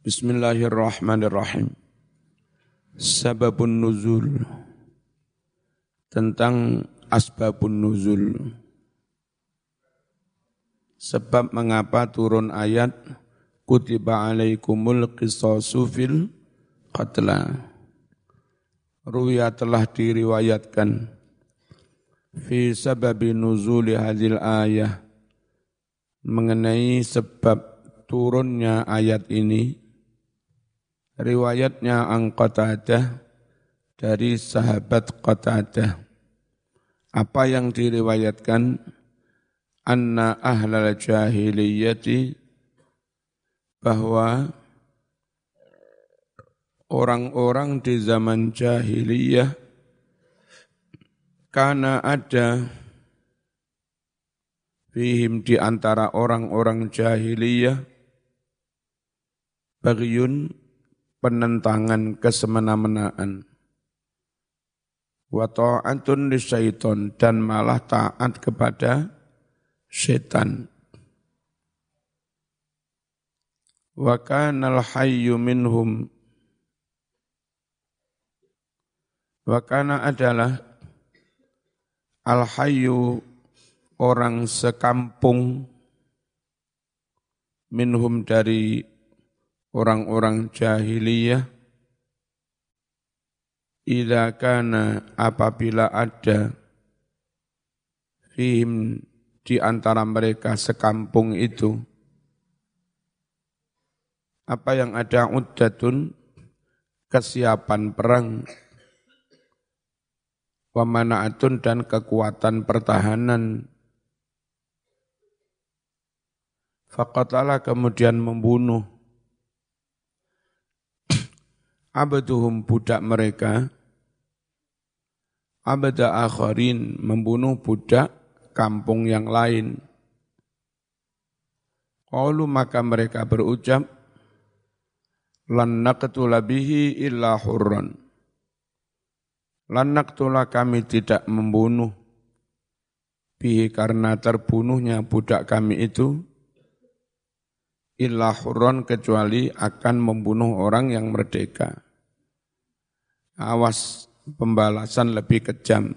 Bismillahirrahmanirrahim. Sababun nuzul. Tentang asbabun nuzul. Sebab mengapa turun ayat kutiba alaikumul qisasu fil qatla. Ruya telah diriwayatkan fi sababi nuzuli hadil ayah mengenai sebab turunnya ayat ini riwayatnya ang Qatadah dari sahabat Qatadah. Apa yang diriwayatkan anna ahlal jahiliyati bahwa orang-orang di zaman jahiliyah karena ada fihim di antara orang-orang jahiliyah bagyun penentangan kesemena-menaan. Wa ta'atun syaiton dan malah taat kepada setan. Wa kana hayyu minhum Wa kana adalah al-hayyu orang sekampung minhum dari orang-orang jahiliyah Ila kana apabila ada fihim di antara mereka sekampung itu apa yang ada uddatun? Kesiapan perang. Wamanaatun dan kekuatan pertahanan. Faqatala kemudian membunuh abduhum budak mereka, abda akharin membunuh budak kampung yang lain. Qalu maka mereka berucap, lan naqtula bihi illa hurran. Lan kami tidak membunuh bihi karena terbunuhnya budak kami itu, illa hurron kecuali akan membunuh orang yang merdeka. Awas pembalasan lebih kejam.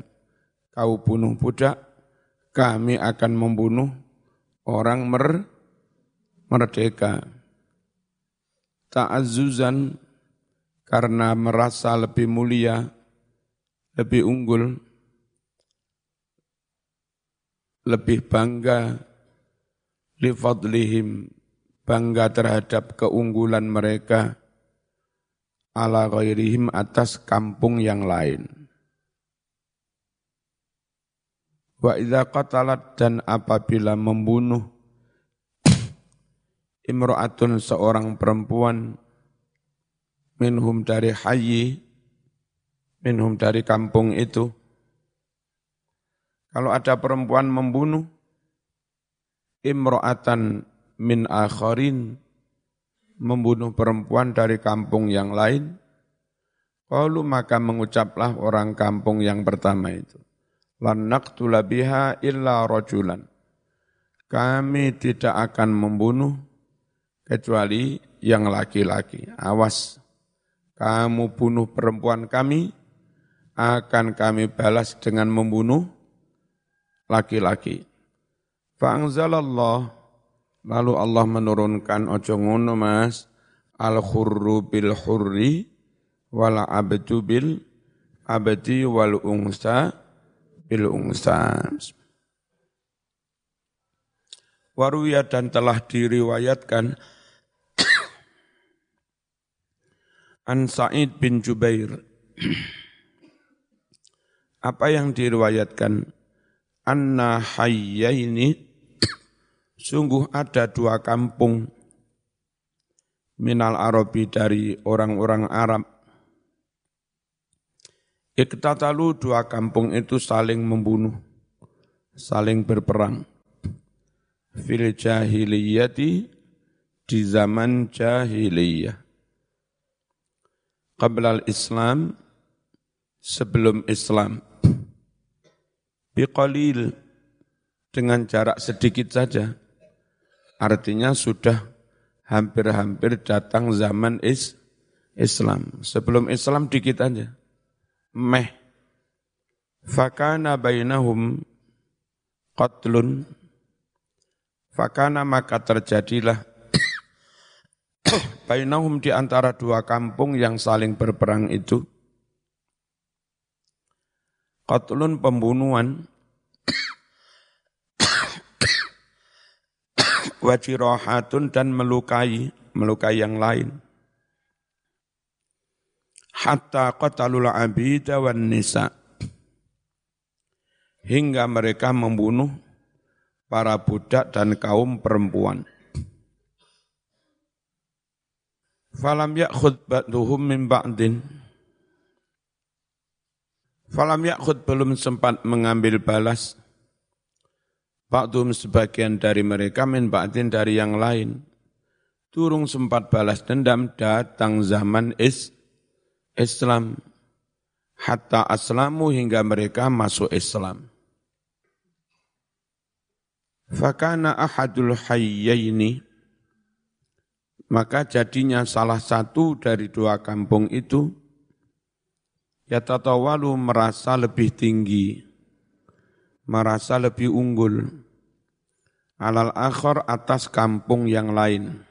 Kau bunuh budak, kami akan membunuh orang mer merdeka. Ta'azzuzan karena merasa lebih mulia, lebih unggul, lebih bangga li fadlihim bangga terhadap keunggulan mereka ala ghairihim atas kampung yang lain. Wa idza qatalat dan apabila membunuh imra'atun seorang perempuan minhum dari hayyi minhum dari kampung itu kalau ada perempuan membunuh imra'atan min akharin membunuh perempuan dari kampung yang lain, Qalu maka mengucaplah orang kampung yang pertama itu. Lan naqtula illa rajulan. Kami tidak akan membunuh kecuali yang laki-laki. Awas, kamu bunuh perempuan kami, akan kami balas dengan membunuh laki-laki. Fa'angzalallah Lalu Allah menurunkan ojo ngono mas, al khurru bil hurri wal abdu bil abdi wal ungsa bil ungsa. Waruya dan telah diriwayatkan An Sa'id bin Jubair. Apa yang diriwayatkan? Anna hayyaini Sungguh ada dua kampung minal Arabi dari orang-orang Arab. Iktatalu dua kampung itu saling membunuh, saling berperang. Fil jahiliyati di zaman jahiliyah. Qablal Islam, sebelum Islam. Biqalil, dengan jarak sedikit saja Artinya sudah hampir-hampir datang zaman is Islam. Sebelum Islam dikit aja. Meh. Fakana bainahum qatlun. Fakana maka terjadilah bainahum di antara dua kampung yang saling berperang itu. Qatlun pembunuhan wajirohatun dan melukai, melukai yang lain. Hatta qatalul abida wan nisa. Hingga mereka membunuh para budak dan kaum perempuan. Falam ya'khud ba'duhum min ba'din. Falam ya'khud belum sempat mengambil balas Ba'dum sebagian dari mereka min ba'din dari yang lain. Turung sempat balas dendam datang zaman is Islam. Hatta aslamu hingga mereka masuk Islam. Fakana ahadul hayyaini maka jadinya salah satu dari dua kampung itu yatatawalu merasa lebih tinggi, merasa lebih unggul alal akhor atas kampung yang lain.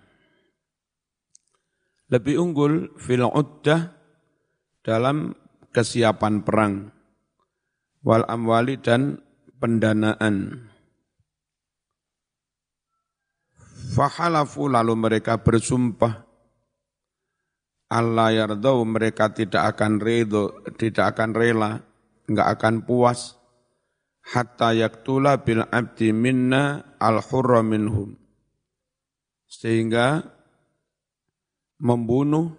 Lebih unggul fil uddah dalam kesiapan perang, wal amwali dan pendanaan. Fahalafu lalu mereka bersumpah Allah yardau mereka tidak akan redo, tidak akan rela, enggak akan puas hatta yaktula bil abdi minna al hurra minhum. Sehingga membunuh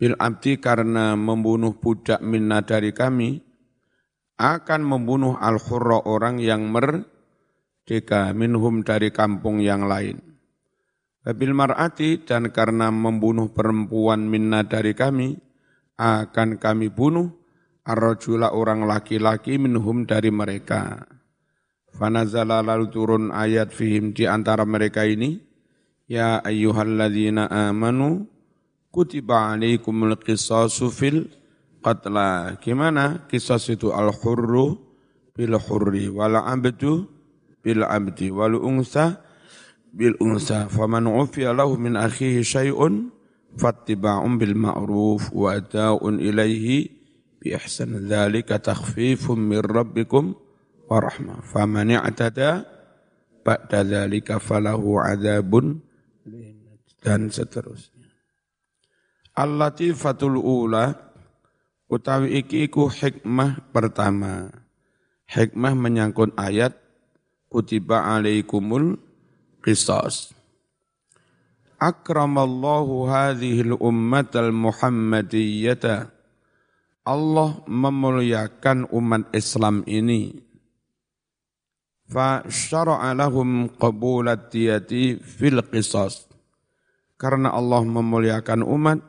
bil abdi karena membunuh budak minna dari kami akan membunuh al hurra orang yang merdeka minhum dari kampung yang lain. Babil mar'ati dan karena membunuh perempuan minna dari kami akan kami bunuh ar-rajula orang laki-laki minhum dari mereka. Fanazala lalu turun ayat fihim di antara mereka ini, Ya ayyuhalladzina amanu, kutiba alaikumul qisasu fil qatla. Gimana? Kisas itu al-hurru bil hurri, wal abdu bil abdi, wal unsa bil unsa. Faman ufiya lahu min akhihi syai'un, fattiba'un bil ma'ruf wa ada'un ilaihi bi ihsan dzalika takhfifum min rabbikum wa rahmah faman i'tada ba'da dzalika falahu adzabun dan seterusnya. Al-Latifatul Ula utawi iki iku hikmah pertama. Hikmah menyangkut ayat kutiba alaikumul qisas. Akramallahu hadhil ummatal muhammadiyyata Allah memuliakan umat Islam ini. Fa syara'a lahum qabulat diyati fil qisas. Karena Allah memuliakan umat,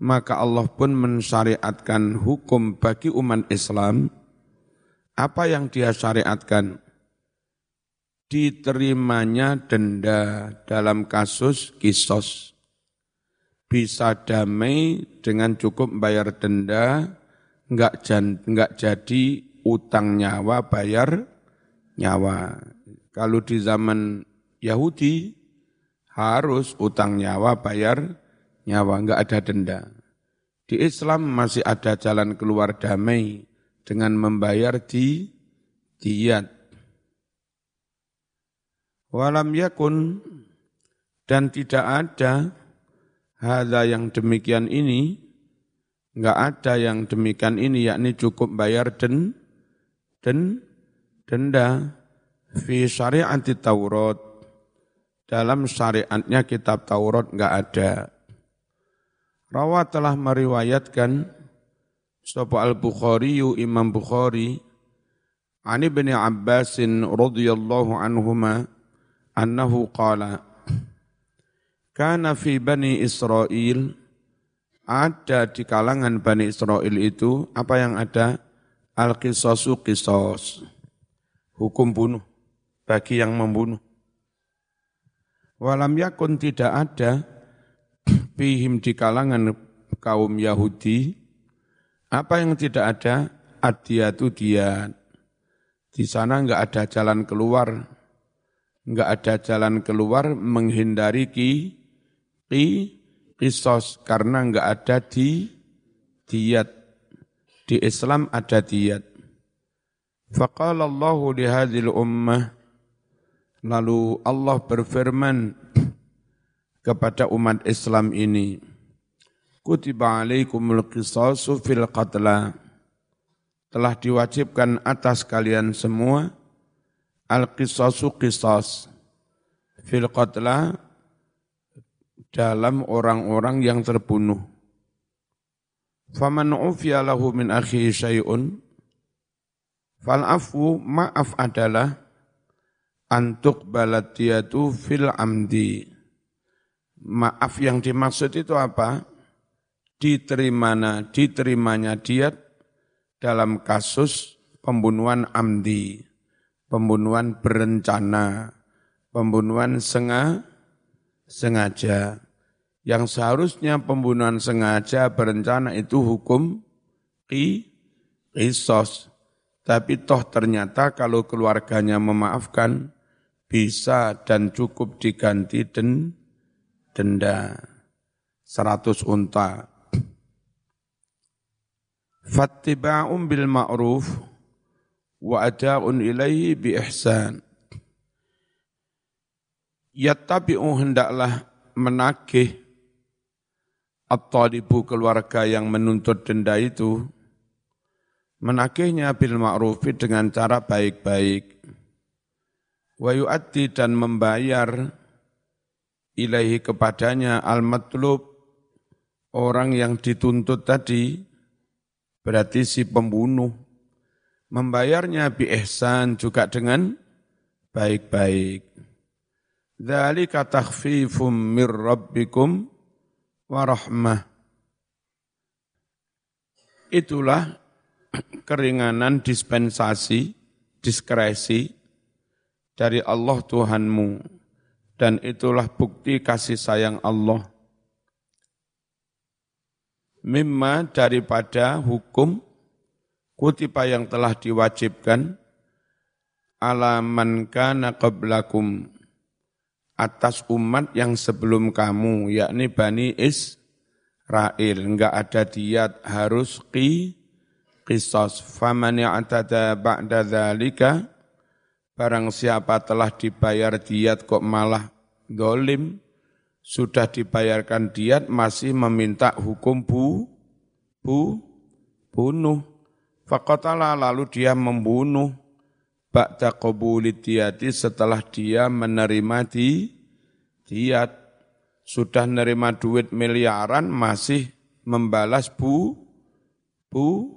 maka Allah pun mensyariatkan hukum bagi umat Islam. Apa yang dia syariatkan? Diterimanya denda dalam kasus kisos bisa damai dengan cukup bayar denda, enggak, jan, enggak jadi utang nyawa bayar nyawa. Kalau di zaman Yahudi harus utang nyawa bayar nyawa, enggak ada denda. Di Islam masih ada jalan keluar damai dengan membayar di diat. Walam yakun dan tidak ada Hada yang demikian ini, enggak ada yang demikian ini, yakni cukup bayar den, den, denda fi syariat Taurat. Dalam syariatnya kitab Taurat enggak ada. Rawa telah meriwayatkan Sopo al-Bukhari Imam Bukhari Ani bin Abbasin radhiyallahu anhuma annahu qala karena fi Bani Israel ada di kalangan Bani Israel itu apa yang ada? Al-qisasu qisas. Hukum bunuh bagi yang membunuh. Walam yakun tidak ada bihim di kalangan kaum Yahudi apa yang tidak ada adiyatu dia di sana enggak ada jalan keluar enggak ada jalan keluar menghindari ki ki kisos karena enggak ada di diat di Islam ada diat faqala Allah li hadhil ummah lalu Allah berfirman kepada umat Islam ini. Kutiba alaikumul qisasu fil qatla. Telah diwajibkan atas kalian semua al-qisasu qisas fil qatla dalam orang-orang yang terbunuh. Faman ufiya lahu min akhi syai'un fal afu ma'af adalah antuk balatiyatu fil amdi maaf yang dimaksud itu apa? Diterimana, diterimanya diat dalam kasus pembunuhan amdi, pembunuhan berencana, pembunuhan sengaja, sengaja. Yang seharusnya pembunuhan sengaja berencana itu hukum ki, kisos. Tapi toh ternyata kalau keluarganya memaafkan, bisa dan cukup diganti dan denda seratus unta. Fattiba'un bil ma'ruf wa ada'un ilaihi bi ihsan. Yattabi'u hendaklah menagih at-talibu keluarga yang menuntut denda itu menagihnya bil ma'rufi dengan cara baik-baik wa yu'addi dan membayar ilaihi kepadanya al-matlub orang yang dituntut tadi berarti si pembunuh membayarnya bi ihsan juga dengan baik-baik. Dzalika takhfifum mir rabbikum wa rahmah. Itulah keringanan dispensasi, diskresi dari Allah Tuhanmu dan itulah bukti kasih sayang Allah. Mimma daripada hukum kutipa yang telah diwajibkan ala man kana qablakum atas umat yang sebelum kamu yakni Bani Israel. Enggak ada diat harus qi qisas faman ya'tada ba'da dzalika Barang siapa telah dibayar diat kok malah dolim, sudah dibayarkan diat masih meminta hukum bu, bu, bunuh. Fakotala lalu dia membunuh ba'da qabuli diati setelah dia menerima di diat. Sudah menerima duit miliaran masih membalas bu, bu,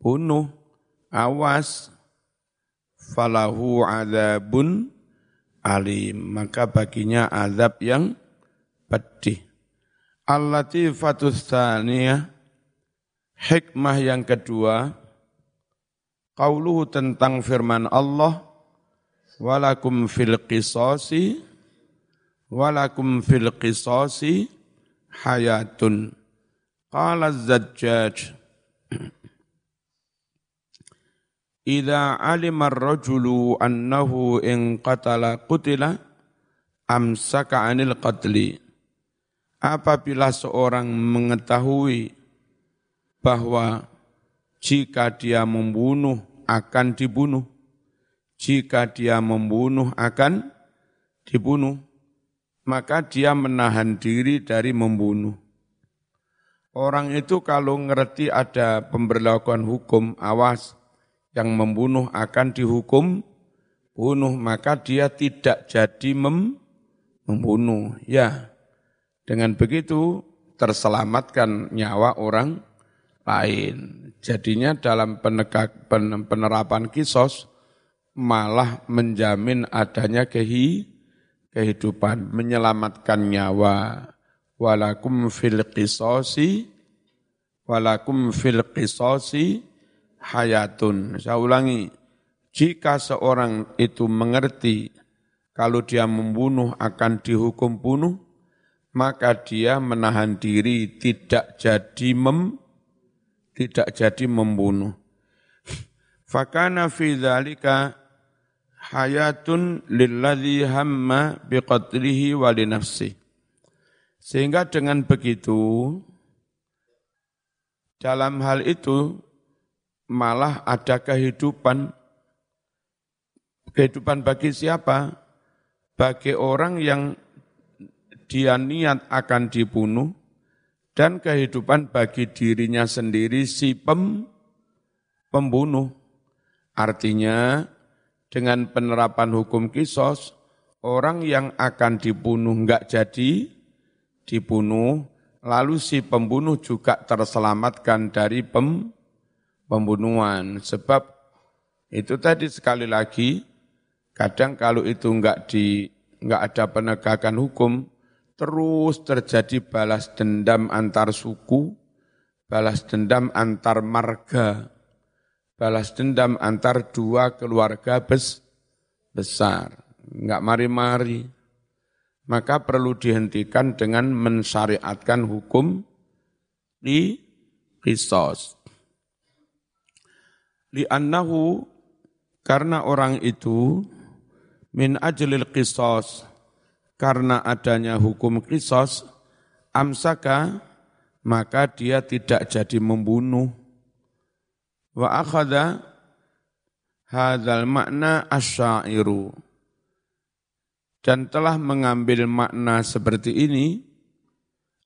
bunuh. Awas, falahu azabun alim maka baginya azab yang pedih Al-latifatus tsaniyah hikmah yang kedua qauluhu tentang firman Allah walakum fil qisasi walakum fil qisasi hayatun qala az-zajjaj Idza alima ar-rajulu annahu in qatala qutila amsaka 'anil qatli. Apabila seorang mengetahui bahwa jika dia membunuh akan dibunuh, jika dia membunuh akan dibunuh, maka dia menahan diri dari membunuh. Orang itu kalau ngerti ada pemberlakuan hukum, awas, yang membunuh akan dihukum bunuh, maka dia tidak jadi mem, membunuh. Ya, dengan begitu terselamatkan nyawa orang lain. Jadinya dalam penegak, penerapan kisos malah menjamin adanya kehi, kehidupan, menyelamatkan nyawa. Walakum fil qisosi, walakum fil qisosi, hayatun. Saya ulangi, jika seorang itu mengerti kalau dia membunuh akan dihukum bunuh, maka dia menahan diri tidak jadi mem tidak jadi membunuh. Fakana fi dzalika hayatun lilladzi hamma biqatrihi wa. Sehingga dengan begitu dalam hal itu malah ada kehidupan kehidupan bagi siapa? Bagi orang yang dia niat akan dibunuh dan kehidupan bagi dirinya sendiri si pem, pembunuh. Artinya dengan penerapan hukum kisos, orang yang akan dibunuh enggak jadi dibunuh, lalu si pembunuh juga terselamatkan dari pem, pembunuhan. Sebab itu tadi sekali lagi, kadang kalau itu enggak di enggak ada penegakan hukum, terus terjadi balas dendam antar suku, balas dendam antar marga, balas dendam antar dua keluarga bes, besar. Enggak mari-mari. Maka perlu dihentikan dengan mensyariatkan hukum di kisos. Li'annahu karena orang itu min ajlil kisos karena adanya hukum kisos amsaka maka dia tidak jadi membunuh Wa akhadha hadzal makna asyairu. Dan telah mengambil makna seperti ini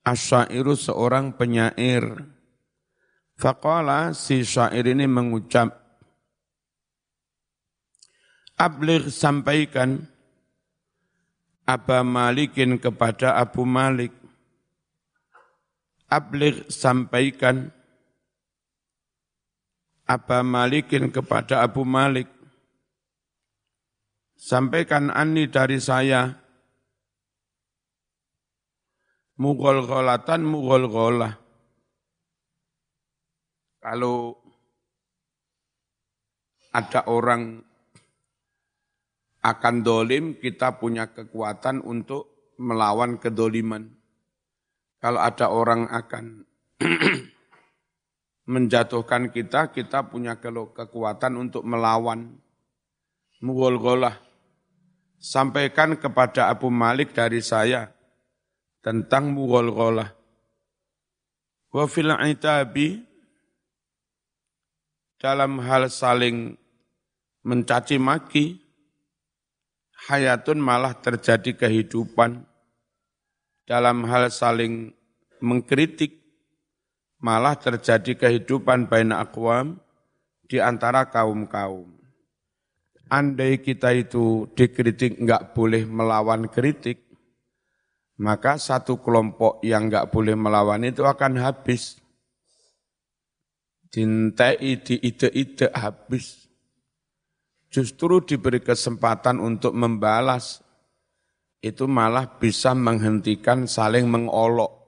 asyairu seorang penyair. Faqala si syair ini mengucap Ablir sampaikan Aba Malikin kepada Abu Malik. Ablir sampaikan Aba Malikin kepada Abu Malik. Sampaikan Ani dari saya. Mughal gholatan mughal gholah. Kalau ada orang akan dolim, kita punya kekuatan untuk melawan kedoliman. Kalau ada orang akan menjatuhkan kita, kita punya kekuatan untuk melawan. Mughal Sampaikan kepada Abu Malik dari saya tentang mughal Wa fil itabi dalam hal saling mencaci maki, hayatun malah terjadi kehidupan. Dalam hal saling mengkritik, malah terjadi kehidupan baina akwam di antara kaum-kaum. Andai kita itu dikritik enggak boleh melawan kritik, maka satu kelompok yang enggak boleh melawan itu akan habis. Cintai di ide-ide habis. Justru diberi kesempatan untuk membalas, itu malah bisa menghentikan saling mengolok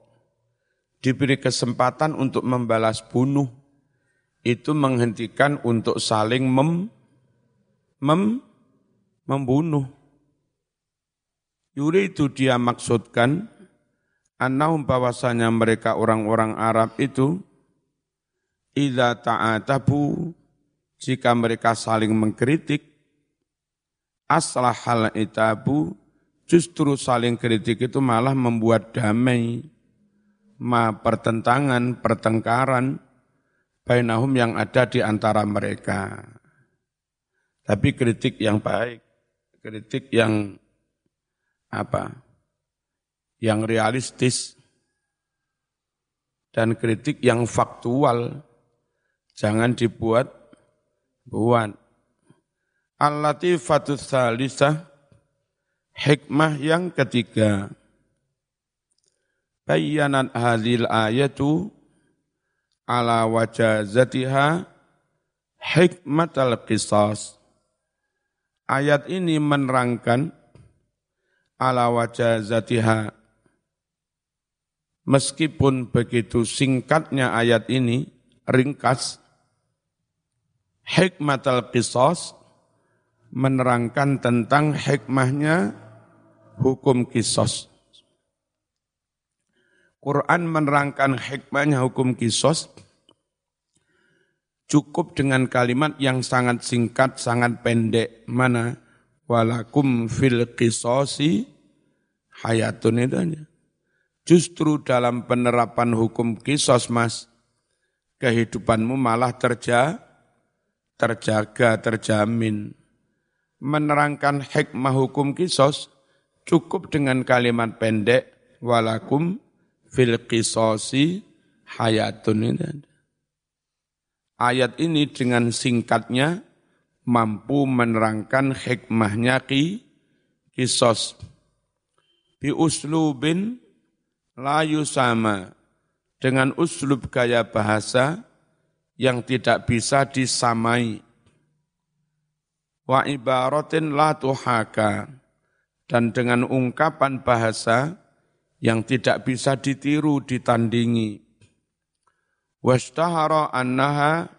diberi kesempatan untuk membalas bunuh, itu menghentikan untuk saling mem, mem, membunuh. Yuri itu dia maksudkan, annahum bahwasanya mereka orang-orang Arab itu, idza ta'atabu, jika mereka saling mengkritik, aslahal itabu, justru saling kritik itu malah membuat damai ma pertentangan, pertengkaran bainahum yang ada di antara mereka. Tapi kritik yang baik, kritik yang apa? Yang realistis dan kritik yang faktual. Jangan dibuat buat. Al-latifatus salisah hikmah yang ketiga bayyanat hadhil ayatu ala wajazatiha hikmatal qisas. Ayat ini menerangkan ala wajazatiha meskipun begitu singkatnya ayat ini ringkas hikmatal qisas menerangkan tentang hikmahnya hukum kisos. Quran menerangkan hikmahnya hukum kisos cukup dengan kalimat yang sangat singkat, sangat pendek. Mana? Walakum fil kisosi hayatun itu. Justru dalam penerapan hukum kisos mas, kehidupanmu malah terja, terjaga, terjamin. Menerangkan hikmah hukum kisos cukup dengan kalimat pendek, walakum fil qisosi hayatun. Ayat ini dengan singkatnya mampu menerangkan hikmahnya ki kisos. Bi uslubin layu sama dengan uslub gaya bahasa yang tidak bisa disamai. Wa ibaratin la tuhaka dan dengan ungkapan bahasa yang tidak bisa ditiru, ditandingi. Washtahara annaha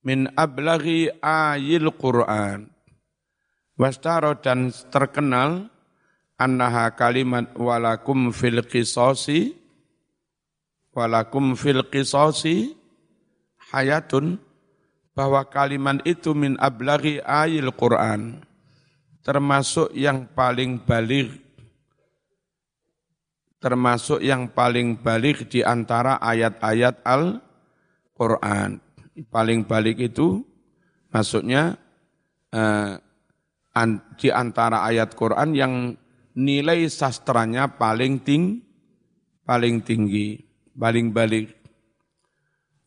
min ablaghi ayil Qur'an. Washtahara dan terkenal annaha kalimat walakum fil qisasi walakum fil qisasi hayatun bahwa kalimat itu min ablaghi ayil Qur'an termasuk yang paling balik termasuk yang paling balik di antara ayat-ayat Al-Quran. Paling balik itu maksudnya eh, di antara ayat Quran yang nilai sastranya paling ting, paling tinggi, paling balik.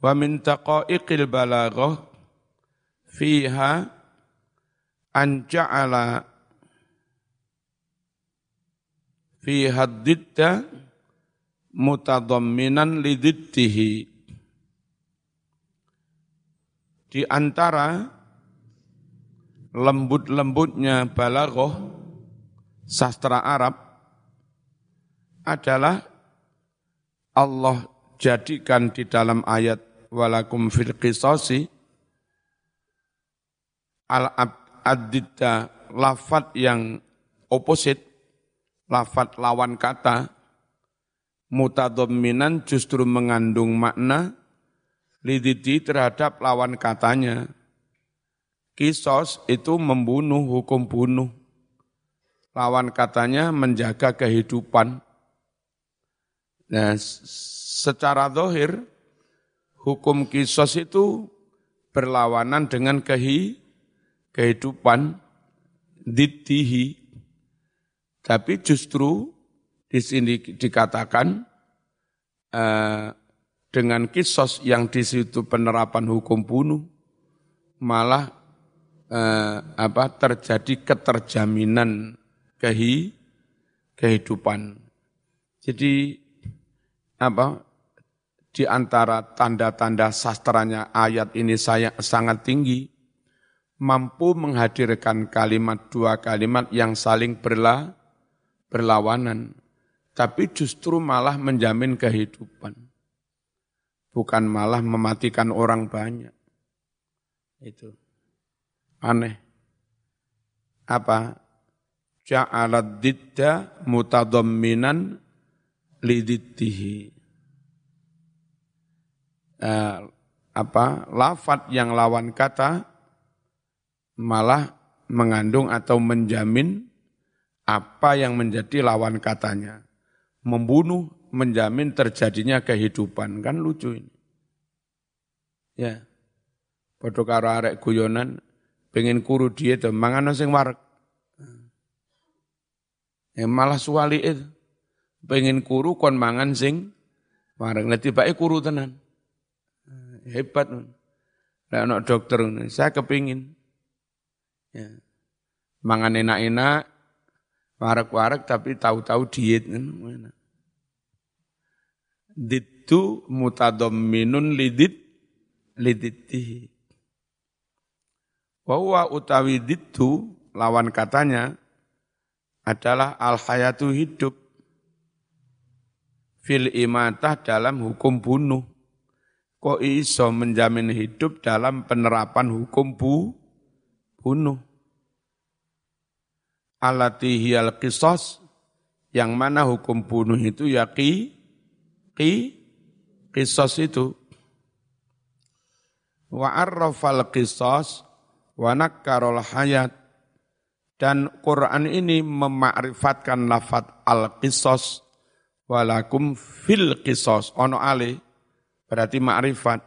Wa min taqa'iqil balaghah fiha an ja'ala fi hadditta mutadamminan lidittihi di antara lembut-lembutnya balaghah sastra Arab adalah Allah jadikan di dalam ayat walakum fil qisasi al addita lafat yang opposite lafat lawan kata mutadhamminan justru mengandung makna lididi terhadap lawan katanya. Kisos itu membunuh hukum bunuh. Lawan katanya menjaga kehidupan. Nah, secara dohir, hukum kisos itu berlawanan dengan kehi, kehidupan ditihi tapi justru di sini dikatakan eh, dengan kisos yang di situ penerapan hukum bunuh malah eh, apa terjadi keterjaminan kehi, kehidupan. Jadi apa di antara tanda-tanda sastranya ayat ini saya sangat tinggi mampu menghadirkan kalimat dua kalimat yang saling berla berlawanan, tapi justru malah menjamin kehidupan. Bukan malah mematikan orang banyak. Itu aneh. Apa? Ja'alad didda mutadamminan lidittihi. Uh, apa lafat yang lawan kata malah mengandung atau menjamin apa yang menjadi lawan katanya. Membunuh menjamin terjadinya kehidupan. Kan lucu ini. Ya. Padha karo arek guyonan pengen kuru diet mangan sing warek. Ya malah suwali itu. Pengen kuru kon mangan sing warek. Nah tibake kuru tenan. Hebat. Nah, anak dokter, saya kepingin. Ya. Mangan enak-enak, warak-warak tapi tahu-tahu diet. Ditu mutadamminun lidit liditihi. Wa utawi ditu lawan katanya adalah al hayatu hidup fil imatah dalam hukum bunuh. Kok iso menjamin hidup dalam penerapan hukum bu, bunuh. Alati hiyal kisos, yang mana hukum bunuh itu ya ki, ki, kisos itu. Wa arrafal kisos, wa nakkarol hayat. Dan Quran ini memakrifatkan lafat al-kisos, walakum fil kisos, ono ale, berarti makrifat.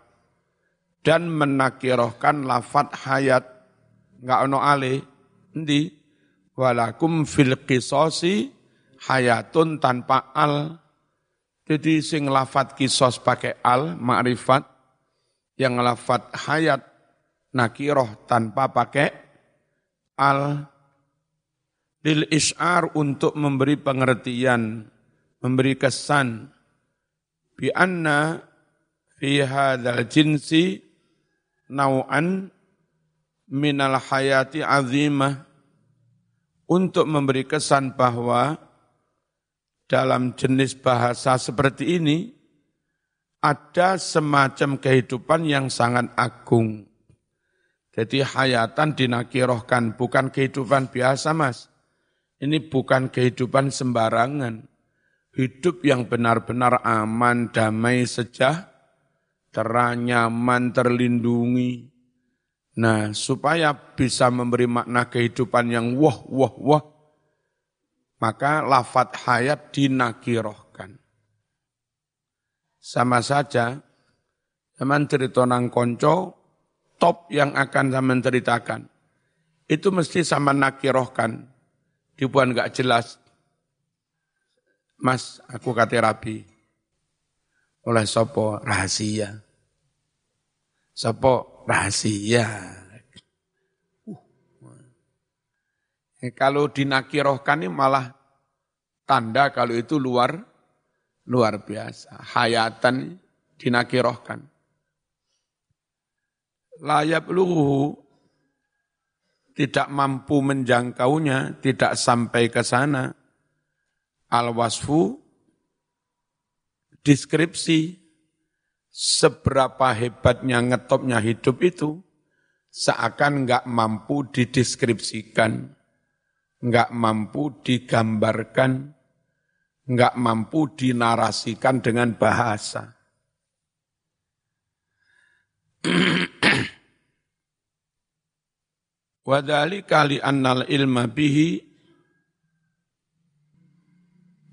Dan menakirohkan lafat hayat, enggak ono ale, endi? walakum fil qisosi hayatun tanpa al. Jadi sing lafat kisos pakai al, ma'rifat, yang lafat hayat nakiroh tanpa pakai al. Lil is'ar untuk memberi pengertian, memberi kesan, bi anna fi hadzal jinsi nau'an minal hayati azimah untuk memberi kesan bahwa dalam jenis bahasa seperti ini ada semacam kehidupan yang sangat agung. Jadi hayatan dinakirohkan, bukan kehidupan biasa mas. Ini bukan kehidupan sembarangan. Hidup yang benar-benar aman, damai, sejahtera, nyaman, terlindungi Nah, supaya bisa memberi makna kehidupan yang wah, wah, wah, maka lafat hayat dinakirohkan. Sama saja, zaman cerita nang konco, top yang akan saya ceritakan. Itu mesti sama nakirohkan. Dibuat nggak jelas. Mas, aku kata rabi. Oleh sopo rahasia. Sopo rahasia. Uh. Eh, kalau dinakirohkan ini malah tanda kalau itu luar luar biasa. Hayatan dinakirohkan. Layab luhu tidak mampu menjangkaunya, tidak sampai ke sana. Al-wasfu, deskripsi, seberapa hebatnya ngetopnya hidup itu seakan nggak mampu dideskripsikan, nggak mampu digambarkan, nggak mampu dinarasikan dengan bahasa. Wadali kali annal ilma bihi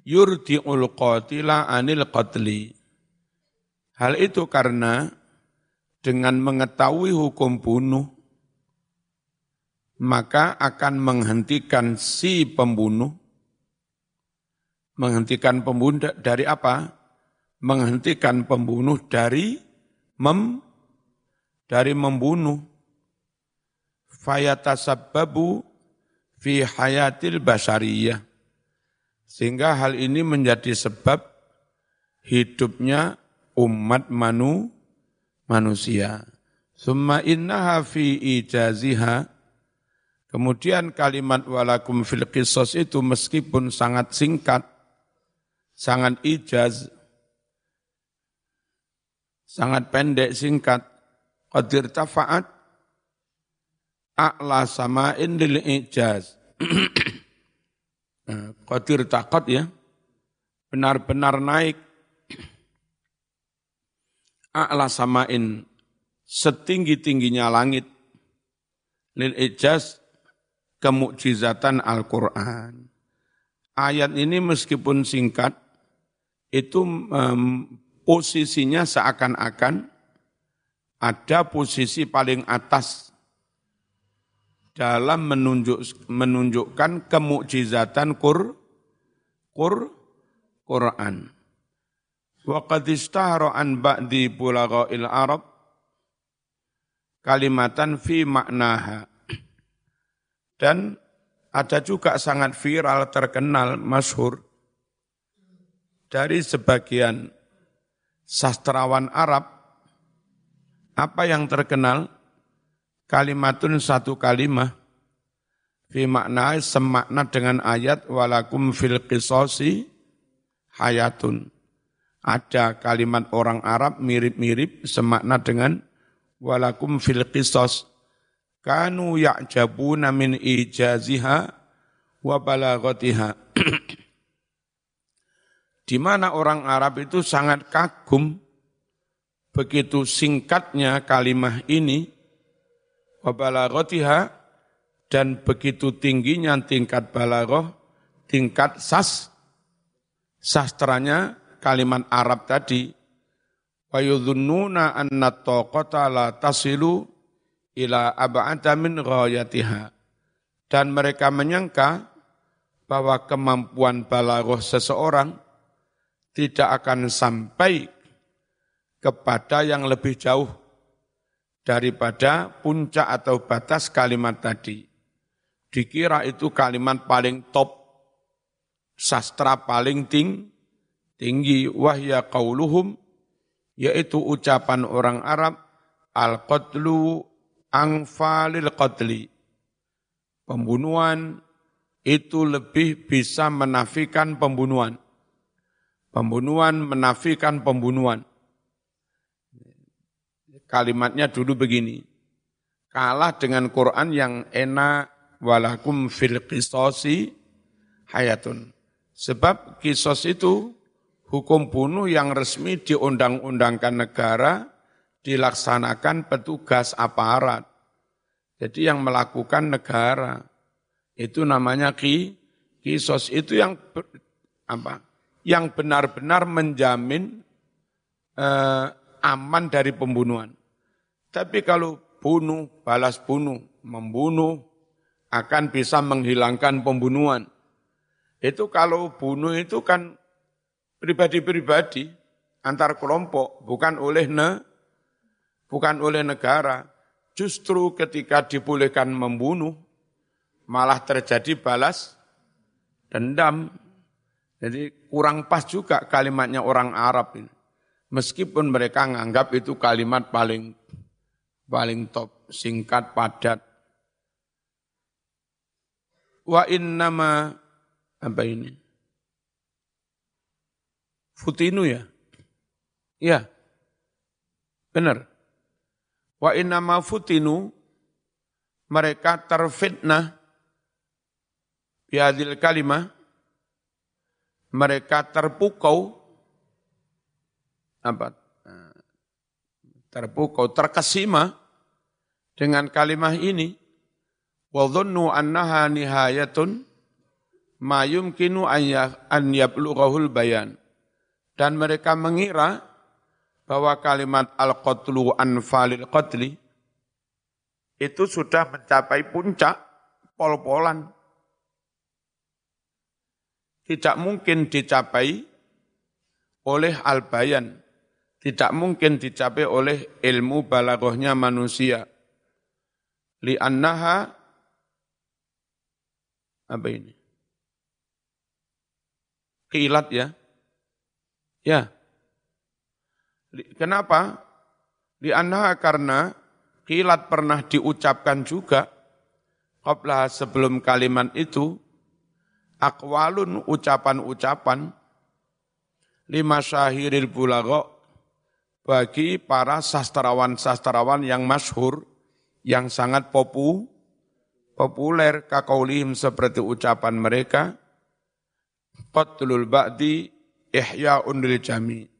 yurdi'ul qatila anil qatli Hal itu karena dengan mengetahui hukum bunuh, maka akan menghentikan si pembunuh. Menghentikan pembunuh dari apa? Menghentikan pembunuh dari mem dari membunuh. Fayatasabbabu fi hayatil basariyah. Sehingga hal ini menjadi sebab hidupnya umat manu manusia. Summa innaha fi ijaziha Kemudian kalimat walakum fil qisas itu meskipun sangat singkat, sangat ijaz, sangat pendek singkat, qadir tafa'at a'la sama'in lil ijaz. qadir takot ya, benar-benar naik. A'la samain. Setinggi-tingginya langit. Lil ijaz kemukjizatan Al-Qur'an. Ayat ini meskipun singkat itu um, posisinya seakan-akan ada posisi paling atas dalam menunjuk, menunjukkan kemukjizatan Qur, Qur, Quran. Wa qad an ba'di bulagha'il Arab kalimatan fi maknaha. Dan ada juga sangat viral, terkenal, masyhur dari sebagian sastrawan Arab apa yang terkenal kalimatun satu kalimah fi makna semakna dengan ayat walakum fil qisasi hayatun ada kalimat orang Arab mirip-mirip semakna dengan walakum fil qisas. kanu ya'jabuna min ijaziha wa balaghatiha. Di mana orang Arab itu sangat kagum begitu singkatnya kalimah ini wa balaghatiha dan begitu tingginya tingkat balaghah, tingkat sas sastranya kalimat Arab tadi anna la tasilu ila min. Dan mereka menyangka bahwa kemampuan balaghah seseorang tidak akan sampai kepada yang lebih jauh daripada puncak atau batas kalimat tadi. Dikira itu kalimat paling top, sastra paling ting, tinggi, wahya qauluhum, yaitu ucapan orang Arab, al-qatlu angfalil qatli. Pembunuhan itu lebih bisa menafikan pembunuhan. Pembunuhan menafikan pembunuhan. Kalimatnya dulu begini. Kalah dengan Quran yang enak walakum fil qisasi hayatun. Sebab kisos itu hukum bunuh yang resmi diundang-undangkan negara dilaksanakan petugas aparat. Jadi yang melakukan negara itu namanya ki kisos itu yang apa? Yang benar-benar menjamin eh, aman dari pembunuhan. Tapi kalau bunuh, balas bunuh, membunuh akan bisa menghilangkan pembunuhan. Itu kalau bunuh itu kan pribadi-pribadi antar kelompok, bukan oleh ne, bukan oleh negara. Justru ketika dibolehkan membunuh, malah terjadi balas dendam. Jadi kurang pas juga kalimatnya orang Arab ini. Meskipun mereka menganggap itu kalimat paling paling top, singkat, padat. Wa nama apa ini? Futinu ya? Ya, benar. Wa innama futinu, mereka terfitnah biadil kalimah, mereka terpukau, apa, terpukau, terkesima dengan kalimah ini, wa dhunnu annaha nihayatun ma yumkinu an yablughahul bayan. Dan mereka mengira bahwa kalimat al-qatlu anfalil qatli itu sudah mencapai puncak pol-polan. Tidak mungkin dicapai oleh al-bayan. Tidak mungkin dicapai oleh ilmu balagohnya manusia. Li'annaha apa ini? Kilat ya. Ya, Kenapa? Di anha karena kilat pernah diucapkan juga qabla sebelum kalimat itu akwalun ucapan-ucapan lima syahiril bulago bagi para sastrawan-sastrawan yang masyhur yang sangat popu populer kakaulihim seperti ucapan mereka qatlul ba'di ihya'un lil jami'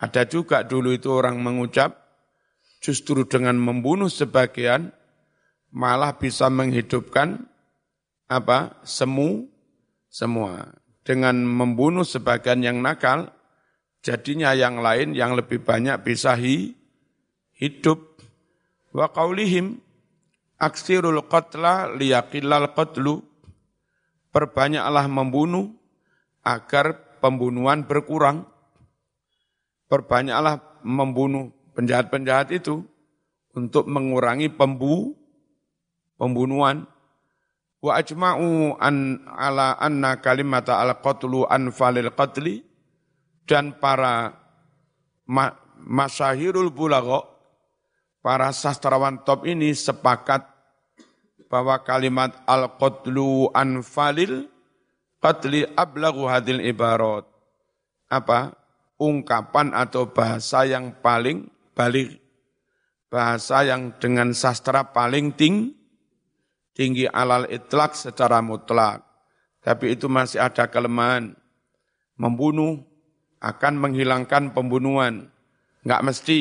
Ada juga dulu itu orang mengucap, justru dengan membunuh sebagian, malah bisa menghidupkan apa semu semua. Dengan membunuh sebagian yang nakal, jadinya yang lain yang lebih banyak bisa hi, hidup. Wa qaulihim aksirul qatla liyaqillal qatlu. Perbanyaklah membunuh agar pembunuhan berkurang perbanyaklah membunuh penjahat-penjahat itu untuk mengurangi pembu pembunuhan wa ajma'u an ala anna kalimata al qatlu anfalil qatli dan para ma, masyahirul bulagha para sastrawan top ini sepakat bahwa kalimat al qatlu anfalil qatli ablagu hadil ibarat apa ungkapan atau bahasa yang paling balik, bahasa yang dengan sastra paling ting, tinggi alal itlak secara mutlak. Tapi itu masih ada kelemahan. Membunuh akan menghilangkan pembunuhan. Enggak mesti.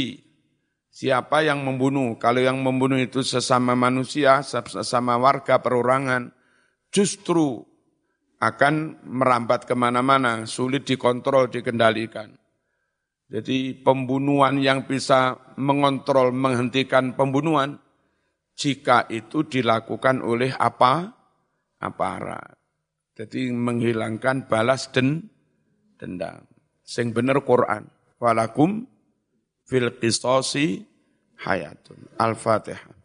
Siapa yang membunuh? Kalau yang membunuh itu sesama manusia, sesama warga perorangan, justru akan merambat ke mana-mana, sulit dikontrol, dikendalikan. Jadi pembunuhan yang bisa mengontrol, menghentikan pembunuhan, jika itu dilakukan oleh apa? Aparat. Jadi menghilangkan balas den, dendam. Sing bener Quran. Walakum fil qisasi hayatun. Al-Fatihah.